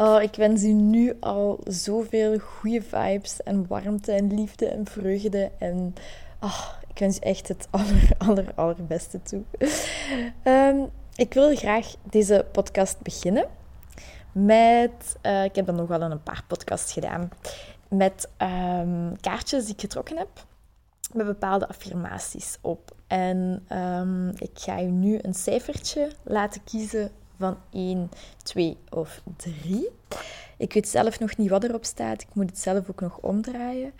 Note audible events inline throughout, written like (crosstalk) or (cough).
Oh, ik wens u nu al zoveel goede vibes en warmte en liefde en vreugde. En oh, ik wens u echt het (laughs) aller, aller, allerbeste toe. Um, ik wil graag deze podcast beginnen met... Uh, ik heb dan nog wel een paar podcasts gedaan. Met um, kaartjes die ik getrokken heb. Met bepaalde affirmaties op. En um, ik ga u nu een cijfertje laten kiezen van 1, 2 of 3. Ik weet zelf nog niet wat erop staat. Ik moet het zelf ook nog omdraaien.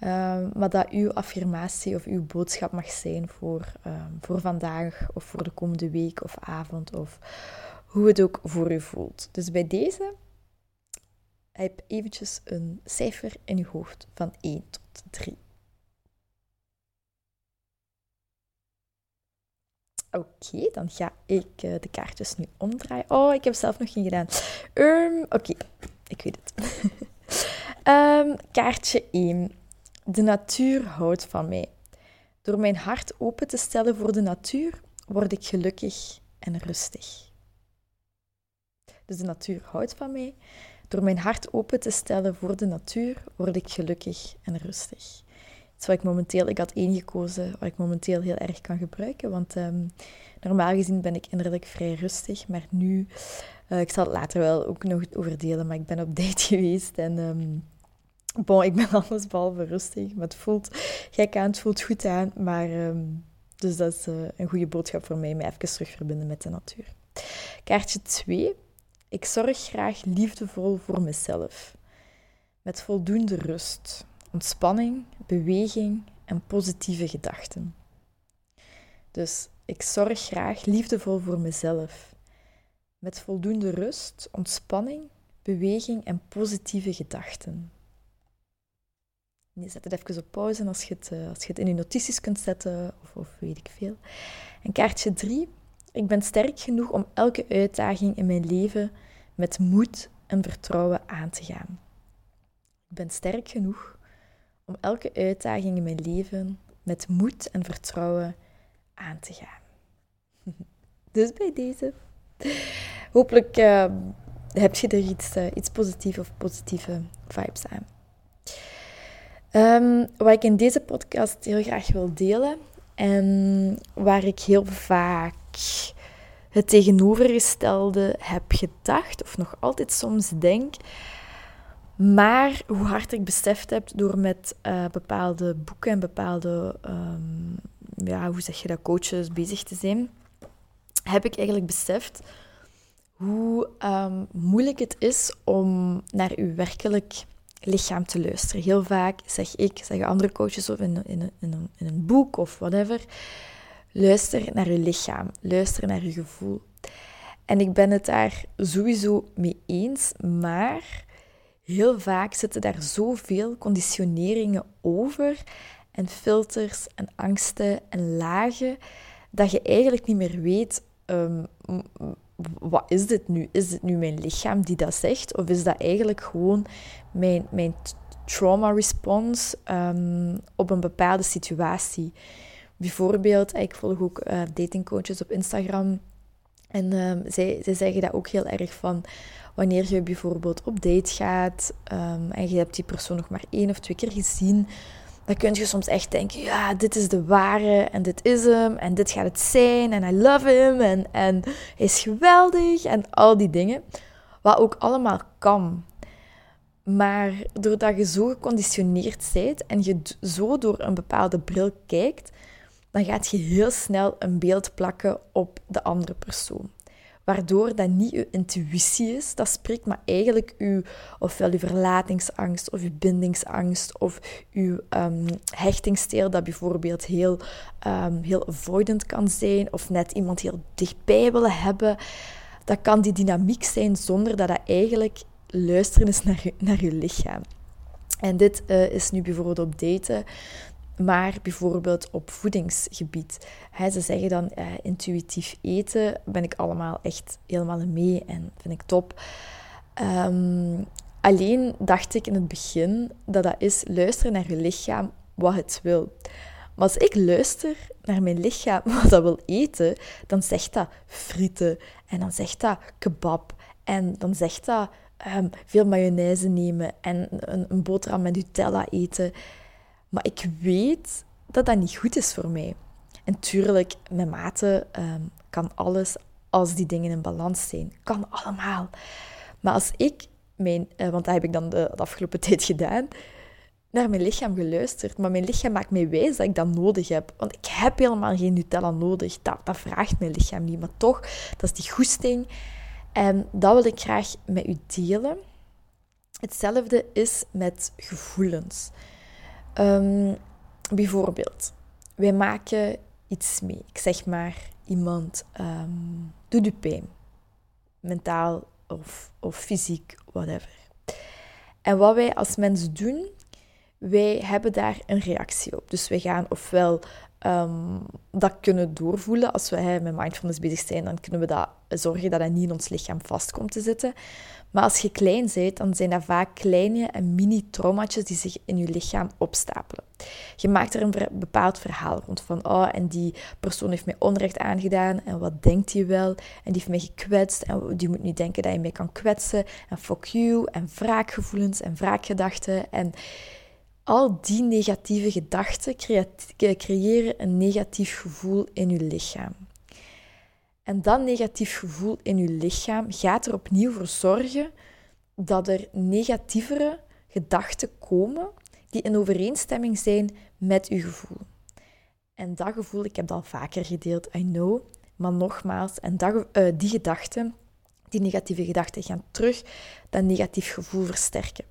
Um, maar dat uw affirmatie of uw boodschap mag zijn voor, um, voor vandaag of voor de komende week of avond of hoe het ook voor u voelt. Dus bij deze heb eventjes een cijfer in uw hoofd van 1 tot 3. Oké, dan ga ik uh, de kaartjes nu omdraaien. Oh, ik heb zelf nog geen gedaan. Um, Oké, ik weet het. um, (laughs) kaartje 1. De natuur houdt van mij. Door mijn hart open te stellen voor de natuur, word ik gelukkig en rustig. Dus de natuur houdt van mij. Door mijn hart open te stellen voor de natuur, word ik gelukkig en rustig is wat ik momenteel, ik had één gekozen wat ik momenteel heel erg kan gebruiken. Want um, normaal gezien ben ik innerlijk vrij rustig, maar nu, uh, ik zal het later wel ook nog over delen, maar ik ben op (laughs) date geweest en um, bon, ik ben (laughs) alles behalve rustig. Het voelt gek aan, het voelt goed aan, maar um, dus dat is uh, een goede boodschap voor mij, me even terug verbinden met de natuur. Kaartje 2. Ik zorg graag liefdevol voor mezelf. Met voldoende rust ontspanning, beweging en positieve gedachten. Dus ik zorg graag liefdevol voor mezelf. Met voldoende rust, ontspanning, beweging en positieve gedachten. Je zet het even op pauze als je het, eh, als je het in je notities kunt zetten of, of weet ik veel. En kaartje 3. Ik ben sterk genoeg om elke uitdaging in mijn leven met moed en vertrouwen aan te gaan. Ik ben sterk genoeg om elke uitdaging in mijn leven met moed en vertrouwen aan te gaan. (laughs) Dus bij deze. Hopelijk uh, heb je er iets, uh, iets positiefs of positieve vibes aan. Um, wat ik in deze podcast heel graag wil delen en waar ik heel vaak het tegenovergestelde heb gedacht, of nog altijd soms denk, maar hoe hard ik beseft heb door met uh, bepaalde boeken en bepaalde, um, ja, hoe zeg je dat, coaches bezig te zijn, heb ik eigenlijk beseft hoe um, moeilijk het is om naar uw werkelijk lichaam te luisteren. Heel vaak zeg ik, zeggen andere coaches of in, in, in, een, in een boek of whatever, luister naar uw lichaam, luister naar uw gevoel. En ik ben het daar sowieso mee eens, maar heel vaak zitten daar zoveel conditioneringen over en filters en angsten en lagen dat je eigenlijk niet meer weet um, wat is dit nu? Is dit nu mijn lichaam die dat zegt? Of is dat eigenlijk gewoon mijn, mijn trauma response um, op een bepaalde situatie? Bijvoorbeeld, ik volg ook uh, datingcoaches op Instagram. En um, zij, zij zeggen dat ook heel erg van wanneer je bijvoorbeeld op date gaat um, en je hebt die persoon nog maar één of twee keer gezien, dan kun je soms echt denken, ja, dit is de ware en dit is hem en dit gaat het zijn en I love him en, en hij is geweldig en al die dingen. Wat ook allemaal kan. Maar doordat je zo geconditioneerd bent en je zo door een bepaalde bril kijkt, dan gaat je heel snel een beeld plakken op de andere persoon waardoor dat niet uw intuïtie is, dat spreekt, maar eigenlijk uw, ofwel uw verlatingsangst of uw bindingsangst of uw um, dat bijvoorbeeld heel, um, heel avoidant kan zijn of net iemand heel dichtbij willen hebben. Dat kan die dynamiek zijn zonder dat dat eigenlijk luisteren is naar je, naar je lichaam. En dit uh, is nu bijvoorbeeld op daten. Maar bijvoorbeeld op voedingsgebied. ze zeggen dan uh, intuïtief eten, ben ik allemaal echt helemaal mee en vind ik top. Ehm, alleen dacht ik in het begin dat dat is luisteren naar je lichaam wat het wil. Maar als ik luister naar mijn lichaam (laughs) wat dat wil eten, dan zegt dat frieten en dan zegt dat kebab en dan zegt dat um, veel mayonaise nemen en een, een boterham met Nutella eten. Maar ik weet dat dat niet goed is voor mij. En tuurlijk, met mate ehm, kan alles als die dingen in balans zijn. Kan allemaal. Maar als ik mijn, uh, want dat heb ik dan de, de, afgelopen (laughs) tijd gedaan, naar mijn lichaam geluisterd. Maar mijn lichaam maakt mij wijs dat ik dat nodig heb. Want ik heb helemaal geen Nutella nodig. Dat, dat vraagt mijn lichaam niet. Maar toch, dat is die goesting. En dat wil ik graag met u delen. Hetzelfde is met gevoelens. Um, bijvoorbeeld, wij maken iets mee. Ik zeg maar, iemand um, doet u pijn. Mentaal of, of fysiek, whatever. En wat wij als mensen doen, wij hebben daar een reactie op. Dus wij gaan ofwel um, dat kunnen doorvoelen. Als we met mindfulness bezig zijn, dan kunnen we dat zorgen dat dat niet in ons lichaam vast komt te zitten. Maar als je klein bent, dan zijn dat vaak kleine en mini-trauma's die zich in je lichaam opstapelen. Je maakt er een bepaald verhaal rond van, oh, en die persoon heeft mij onrecht aangedaan, en wat denkt hij wel? En die heeft mij gekwetst, en die moet niet denken dat je mij kan kwetsen, en fuck you, en wraakgevoelens, en wraakgedachten, en al die negatieve gedachten creëren een negatief gevoel in je lichaam. En dat negatief gevoel in je lichaam gaat er opnieuw voor zorgen dat er negatievere gedachten komen die in overeenstemming zijn met je gevoel. En dat gevoel, ik heb dat al vaker gedeeld, I know, maar nogmaals, en dat, uh, die gedachten, die negatieve gedachten, gaan terug dat negatief gevoel versterken.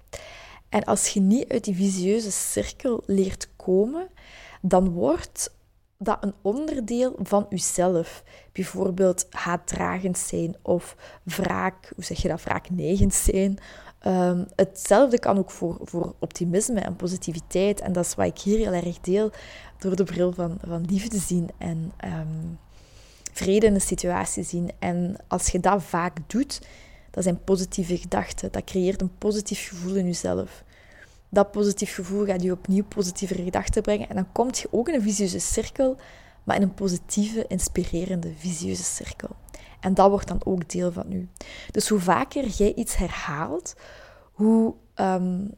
En als je niet uit die visieuze cirkel leert komen, dan wordt dat een onderdeel van jezelf. Bijvoorbeeld haatdragend zijn of wraak, hoe zeg je dat, wraakneigend zijn. Um, hetzelfde kan ook voor, voor optimisme en positiviteit. En dat is wat ik hier heel erg deel, door de bril van, van liefde zien en um, vrede in de situatie zien. En als je dat vaak doet, dat zijn positieve gedachten. Dat creëert een positief gevoel in jezelf. Dat positief gevoel gaat je opnieuw positieve gedachten brengen. En dan kom je ook in een visieuze cirkel, maar in een positieve, inspirerende visieuze cirkel. En dat wordt dan ook deel van u. Dus hoe vaker jij iets herhaalt, hoe, um,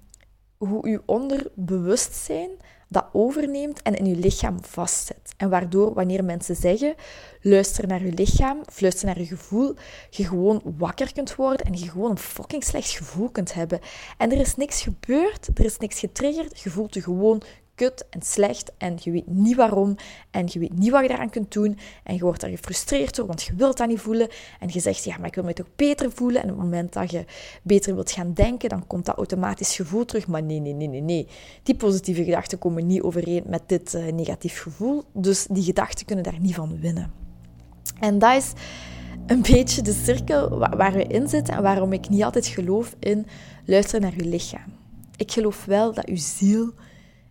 hoe uw onderbewustzijn dat overneemt en in je lichaam vastzet. En waardoor wanneer mensen zeggen, luister naar je lichaam, luister naar je gevoel, je gewoon wakker kunt worden en je gewoon een fucking slecht gevoel kunt hebben. En er is niks gebeurd, er is niks getriggerd, je voelt je gewoon kut en slecht en je weet niet waarom en je weet niet wat je daaraan kunt doen en je wordt daar gefrustreerd door, want je wilt dat niet voelen en je zegt, ja, maar ik wil me toch beter voelen en op het moment dat je beter wilt gaan denken, dan komt dat automatisch gevoel terug, maar nee, nee, nee, nee, nee. Die positieve gedachten komen niet overeen met dit uh, negatief gevoel, dus die gedachten kunnen daar niet van winnen. En dat is een beetje de cirkel waar we in zitten en waarom ik niet altijd geloof in luisteren naar je lichaam. Ik geloof wel dat je ziel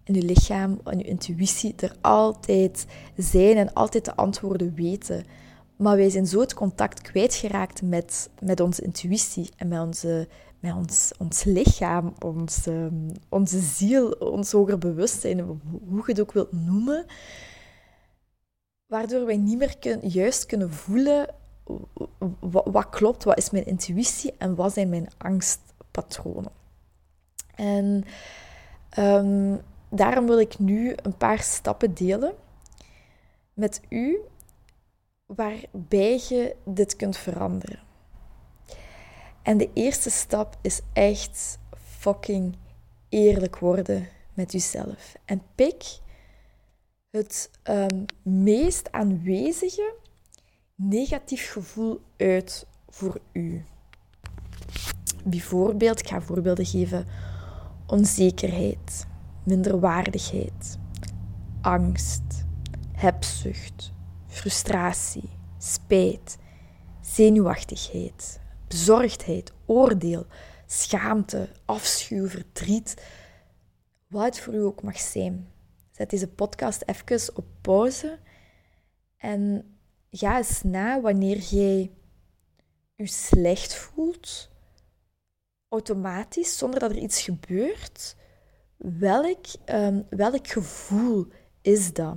en je lichaam en je intuïtie er altijd zijn en altijd de antwoorden weten. Maar wij zijn zo het contact kwijtgeraakt met, met onze intuïtie en met, onze, met ons, ons lichaam, ons, onze ziel, ons hoger bewustzijn, hoe je het ook wilt noemen. Waardoor wij niet meer kun, juist kunnen voelen wat, klopt, wat is mijn intuïtie en wat zijn mijn angstpatronen. En um, daarom wil ik nu een paar stappen delen met u waarbij je dit kunt veranderen. En de eerste stap is echt fucking eerlijk worden met jezelf. En pik het um, meest aanwezige negatief gevoel uit voor u. Bijvoorbeeld, ik ga voorbeelden geven: onzekerheid, minderwaardigheid, angst, hebzucht, frustratie, spijt, zenuwachtigheid, bezorgdheid, oordeel, schaamte, afschuw, verdriet, wat het voor u ook mag zijn. Zet deze podcast even op pauze en ga eens na wanneer jij je slecht voelt, automatisch, zonder dat er iets gebeurt. Welk, um, welk gevoel is dat?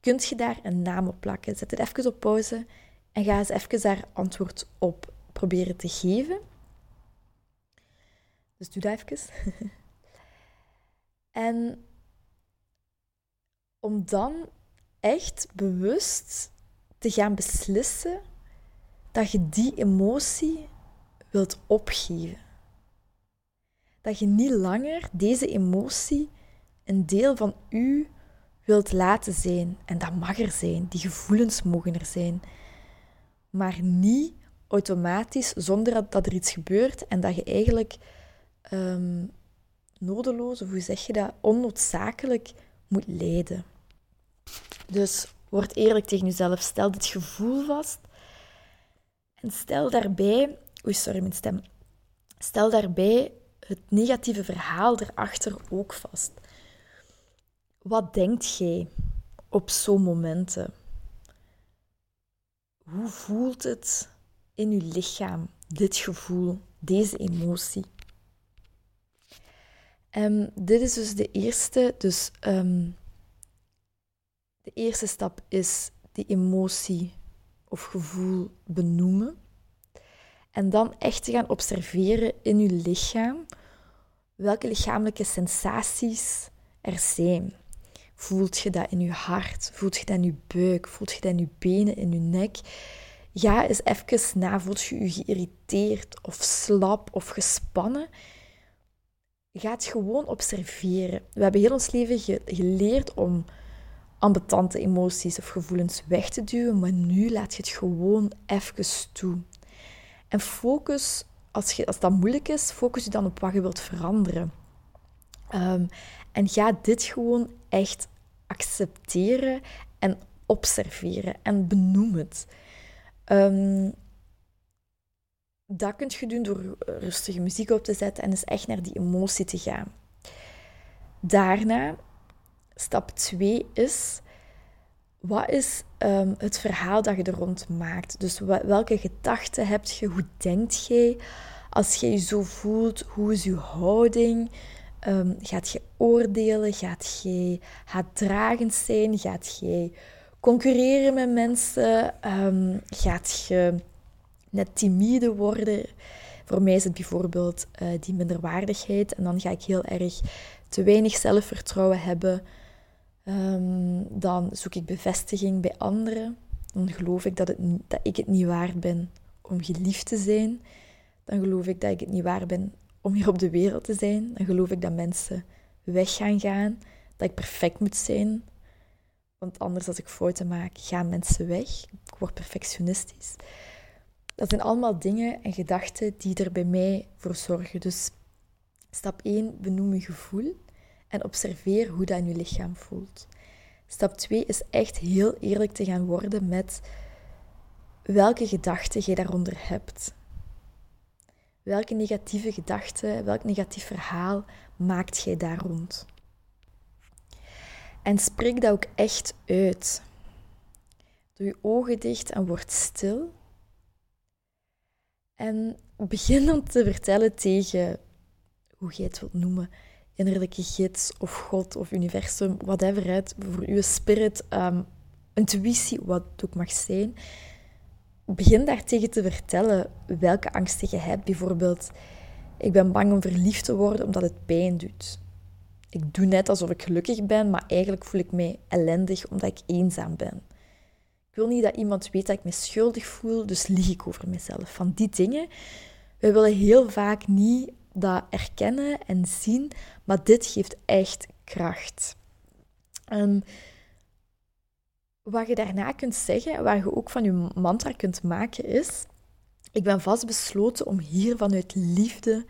Kunt je daar een naam op plakken? Zet het even op pauze en ga eens even daar antwoord op proberen te geven. Dus doe dat even. (laughs) en om dan echt bewust te gaan beslissen dat je die emotie wilt opgeven. Dat je niet langer deze emotie een deel van u wilt laten zijn. En dat mag er zijn, die gevoelens mogen er zijn. Maar niet automatisch zonder dat, er iets gebeurt en dat je eigenlijk um, nodeloos, of hoe zeg je dat, onnoodzakelijk moet lijden. Dus word eerlijk tegen jezelf, stel dit gevoel vast en stel daarbij, oei sorry mijn stem, stel daarbij het negatieve verhaal erachter ook vast. Wat denkt jij op zo'n momenten? Hoe voelt het in je lichaam, dit gevoel, deze emotie? Um, dit is dus de eerste. Dus um, de eerste stap is die emotie of gevoel benoemen. En dan echt te gaan observeren in je lichaam welke lichamelijke sensaties er zijn. Voelt je dat in je hart? Voelt je dat in je buik? Voelt je dat in je benen, in je nek? Ga eens even na. Voelt je je geïrriteerd of slap of gespannen? Ga het gewoon observeren. We hebben heel ons leven geleerd om ambetante emoties of gevoelens weg te duwen, maar nu laat je het gewoon even toe. En focus, als, als dat moeilijk is, focus je dan op wat je wilt veranderen. Um, en ga dit gewoon echt accepteren en observeren en benoem het. Um, dat kun je doen door rustige muziek op te zetten en dus echt naar die emotie te gaan. Daarna Stap 2 is, wat is um, het verhaal dat je er rond maakt? Dus welke gedachten heb je? Hoe denkt jij? Als je je zo voelt, hoe is je houding? Um, gaat je oordelen? Gaat je haatdragend zijn? Gaat je concurreren met mensen? Um, gaat je net timide worden? Voor mij is het bijvoorbeeld uh, die minderwaardigheid. En dan ga ik heel erg te weinig zelfvertrouwen hebben. Um, dan zoek ik bevestiging bij anderen. Dan geloof ik dat, het, dat ik het niet waard ben om geliefd te zijn. Dan geloof ik dat ik het niet waard ben om hier op de wereld te zijn. Dan geloof ik dat mensen weg gaan gaan. Dat ik perfect moet zijn. Want anders, als ik fouten maak, gaan mensen weg. Ik word perfectionistisch. Dat zijn allemaal dingen en gedachten die er bij mij voor zorgen. Dus stap 1, benoem je gevoel en observeer hoe dat in je lichaam voelt. Stap 2 is echt heel eerlijk te gaan worden met welke gedachten je daaronder hebt. Welke negatieve gedachten, welk negatief verhaal maakt jij daar rond? En spreek dat ook echt uit. Doe je ogen dicht en word stil. En begin dan te vertellen tegen, hoe jij het wilt noemen, innerlijke gids of God of universum, whatever het, voor uw spirit, um, intuïtie, wat ook mag zijn. Begin daartegen te vertellen welke angsten je hebt. Bijvoorbeeld, ik ben bang om verliefd te worden omdat het pijn doet. Ik doe net alsof ik gelukkig ben, maar eigenlijk voel ik mij ellendig omdat ik eenzaam ben. Ik wil niet dat iemand weet dat ik me schuldig voel, dus lieg ik over mezelf. Van die dingen. We willen heel vaak niet dat erkennen en zien, maar dit geeft echt kracht. Wat je daarna kunt zeggen, waar je ook van je mantra kunt maken, is: Ik ben vastbesloten om hier vanuit liefde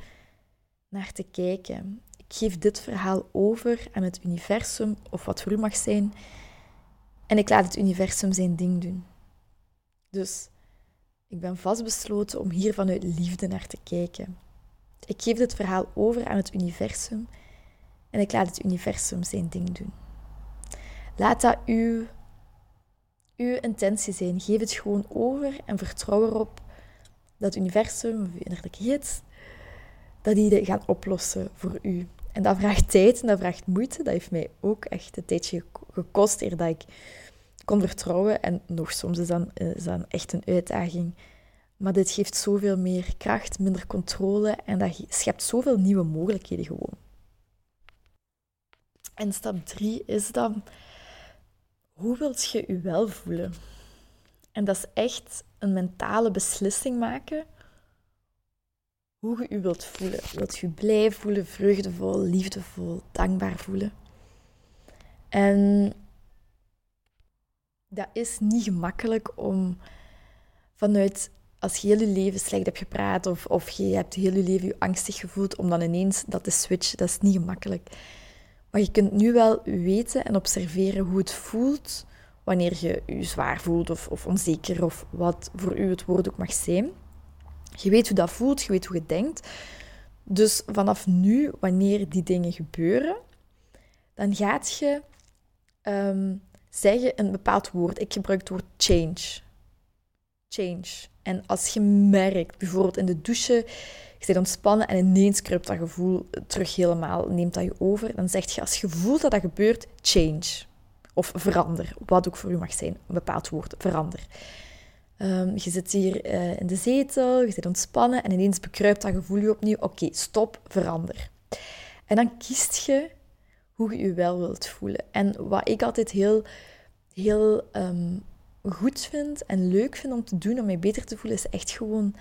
naar te kijken. Ik geef dit verhaal over aan het universum, of wat voor u mag zijn, en ik laat het universum zijn ding doen. Dus ik ben vastbesloten om hier vanuit liefde naar te kijken. Ik geef dit verhaal over aan het universum en ik laat het universum zijn ding doen. Laat dat uw, uw intentie zijn. Geef het gewoon over en vertrouw erop dat het universum of uw innerlijke gids, dat die het gaan oplossen voor u. En dat vraagt tijd en dat vraagt moeite. Dat heeft mij ook echt een tijdje gekost eer dat ik kon vertrouwen. En nog soms is dat, is dat echt een uitdaging. Maar dit geeft zoveel meer kracht, minder controle en dat schept zoveel nieuwe mogelijkheden gewoon. En stap drie is dan, hoe wilt je je wel voelen? En dat is echt een mentale beslissing maken hoe je je wilt voelen. Wilt je je blij voelen, vreugdevol, liefdevol, dankbaar voelen? En dat is niet gemakkelijk om vanuit als je heel je leven slecht hebt gepraat of, of je hebt heel je leven je angstig gevoeld, om dan ineens dat te switchen, dat is niet gemakkelijk. Maar je kunt nu wel weten en observeren hoe het voelt wanneer je je zwaar voelt of, of onzeker of wat voor u het woord ook mag zijn. Je weet hoe dat voelt, je weet hoe je denkt. Dus vanaf nu, wanneer die dingen gebeuren, dan gaat je um, zeggen een bepaald woord. Ik gebruik het woord change. Change. En als je merkt, bijvoorbeeld in de douche, je zit ontspannen en ineens kruipt dat gevoel terug helemaal, neemt dat je over, dan zeg je als je voelt dat dat gebeurt, change. Of verander, wat ook voor u mag zijn, een bepaald woord, verander. Um, je zit hier uh, in de zetel, je zit ontspannen en ineens bekruipt dat gevoel je opnieuw. Oké, stop, verander. En dan kiest je hoe je je wel wilt voelen. En wat ik altijd heel, heel um, goed vind en leuk vind om te doen, om mij beter te voelen, is echt gewoon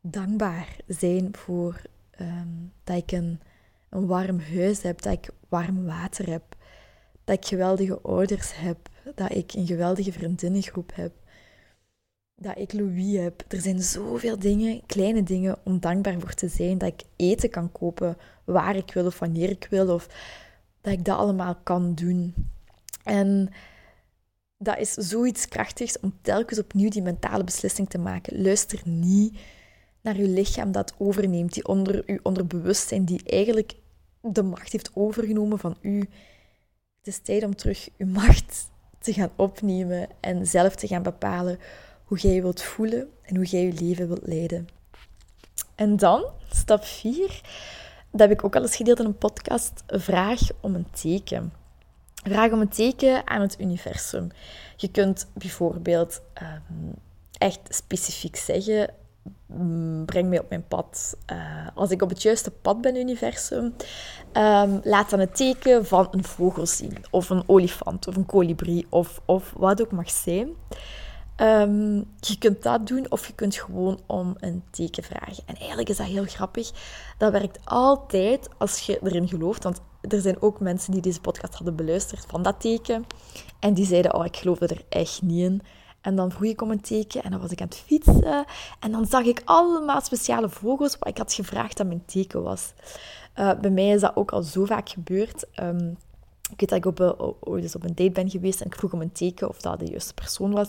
dankbaar zijn voor um, dat ik een, een warm huis heb, dat ik warm water heb, dat ik geweldige ouders heb, dat ik een geweldige vriendinnengroep heb, dat ik Louis heb. Er zijn zoveel dingen, kleine dingen, om dankbaar voor te zijn. Dat ik eten kan kopen waar ik wil of wanneer ik wil. Of dat ik dat allemaal kan doen. En dat is zoiets krachtigs om telkens opnieuw die mentale beslissing te maken. Luister niet naar je lichaam dat overneemt, die onder je onderbewustzijn, die eigenlijk de macht heeft overgenomen van u. Het is tijd om terug uw macht te gaan opnemen en zelf te gaan bepalen hoe jij je wilt voelen en hoe jij je leven wilt leiden. En dan, stap 4, dat heb ik ook al eens gedeeld in een podcast, vraag om een teken. Vraag om een teken aan het universum. Je kunt bijvoorbeeld um, echt specifiek zeggen: mm, breng mij op mijn pad. Uh, als ik op het juiste pad ben, universum, um, laat dan het teken van een vogel zien, of een olifant, of een kolibrie, of, of wat ook mag zijn. Um, je kunt dat doen of je kunt gewoon om een teken vragen. En eigenlijk is dat heel grappig. Dat werkt altijd als je erin gelooft. Want er zijn ook mensen die deze podcast hadden beluisterd van dat teken. En die zeiden, oh, ik geloof er echt niet in. En dan vroeg ik om een teken en dan was ik aan het fietsen. En dan zag ik allemaal speciale vogels waar ik had gevraagd dat mijn teken was. Uh, bij mij is dat ook al zo vaak gebeurd. Um, ik weet dat ik ooit eens op een date ben geweest en ik vroeg om een teken of dat de juiste persoon was.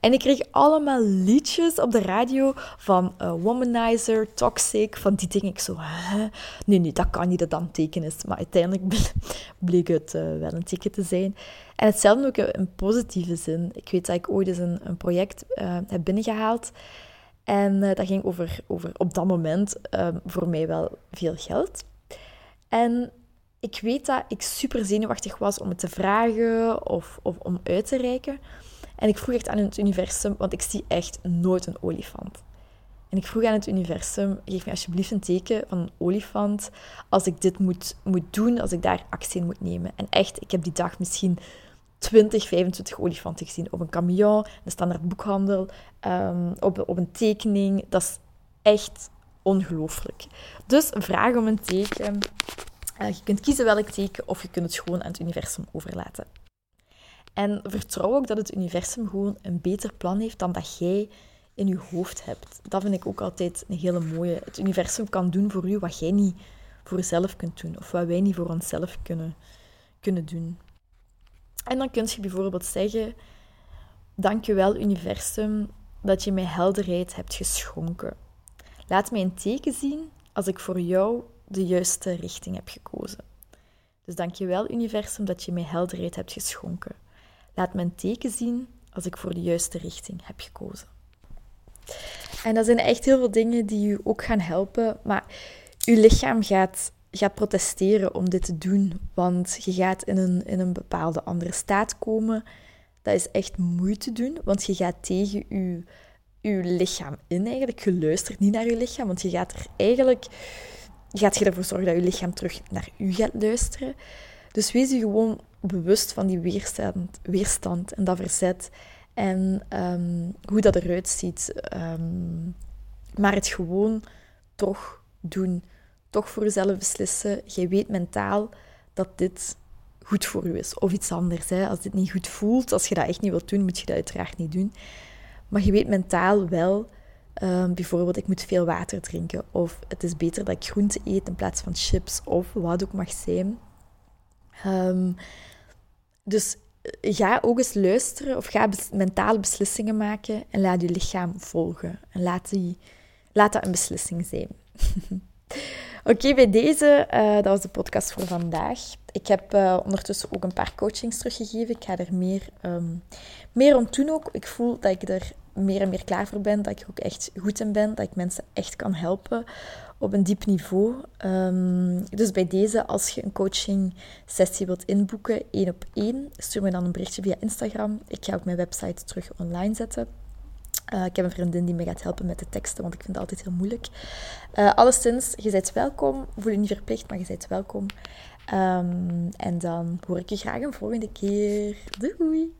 En ik kreeg allemaal liedjes op de radio van uh, Womanizer, Toxic, van die dingen. Ik zo? Nee, nee, dat kan niet dat dat een teken is. Maar uiteindelijk (laughs) bleek het uh, wel een teken te zijn. En hetzelfde ook in positieve zin. Ik weet dat ik ooit eens een, een project uh, heb binnengehaald. En dat ging over, over op dat moment voor mij wel veel geld. En ik weet dat ik super zenuwachtig was om het te vragen of, of om uit te reiken. En ik vroeg echt aan het universum, want ik zie echt nooit een olifant. En ik vroeg aan het universum, geef me alsjeblieft een teken van een olifant als ik dit moet, moet doen, als ik daar actie in moet nemen. En echt, ik heb die dag misschien 20, 25 olifanten gezien op een camion, een standaard boekhandel, um, op, op een tekening. Dat is echt ongelooflijk. Dus vraag om een teken je kunt kiezen welk teken of je kunt het gewoon aan het universum overlaten. En vertrouw ook dat het universum gewoon een beter plan heeft dan dat jij in je hoofd hebt. Dat vind ik ook altijd een hele mooie. Het universum kan doen voor u wat jij niet voor jezelf kunt doen. Of wat wij niet voor onszelf kunnen, kunnen doen. En dan kun je bijvoorbeeld zeggen... Dankjewel universum dat je mij helderheid hebt geschonken. Laat mij een teken zien als ik voor jou de juiste richting heb gekozen. Dus dank je wel, universum, dat je mij helderheid hebt geschonken. Laat me een teken zien als ik voor de juiste richting heb gekozen. En dat zijn echt heel veel dingen die u ook gaan helpen. Maar uw lichaam gaat, gaat protesteren om dit te doen. Want je gaat in een, in een bepaalde andere staat komen. Dat is echt moeite doen, want je gaat tegen je, je lichaam in eigenlijk. Je luistert niet naar je lichaam, want je gaat er eigenlijk... Gaat je ervoor zorgen dat je lichaam terug naar u gaat luisteren. Dus wees je gewoon bewust van die weerstand, weerstand en dat verzet. En um, hoe dat eruit ziet. Um, maar het gewoon toch doen. Toch voor jezelf beslissen. Je weet mentaal dat dit goed voor je is. Of iets anders. Hè. Als dit niet goed voelt, als je dat echt niet wilt doen, moet je dat uiteraard niet doen. Maar je weet mentaal wel, um, bijvoorbeeld, ik moet veel water drinken. Of het is beter dat ik groente eet in plaats van chips. Of wat ook mag zijn. Um, dus ga ook eens luisteren of ga mentale beslissingen maken en laat je lichaam volgen. En laat, die, laat dat een beslissing zijn. (laughs) Oké, bij deze, uh, dat was de podcast voor vandaag. Ik heb uh, ondertussen ook een paar coachings teruggegeven. Ik ga er meer, um, meer om doen ook. Ik voel dat ik er meer en meer klaar voor ben. Dat ik er ook echt goed in ben. Dat ik mensen echt kan helpen op een diep niveau. Um, dus bij deze, als je een coaching sessie wilt inboeken, één op één, stuur me dan een berichtje via Instagram. Ik ga ook mijn website terug online zetten. Uh, ik heb een vriendin die me gaat helpen met de teksten, want ik vind het altijd heel moeilijk. Uh, alleszins, je bent welkom. Voel je niet verplicht, maar je bent welkom. Um, en dan hoor ik je graag een volgende keer. Doei!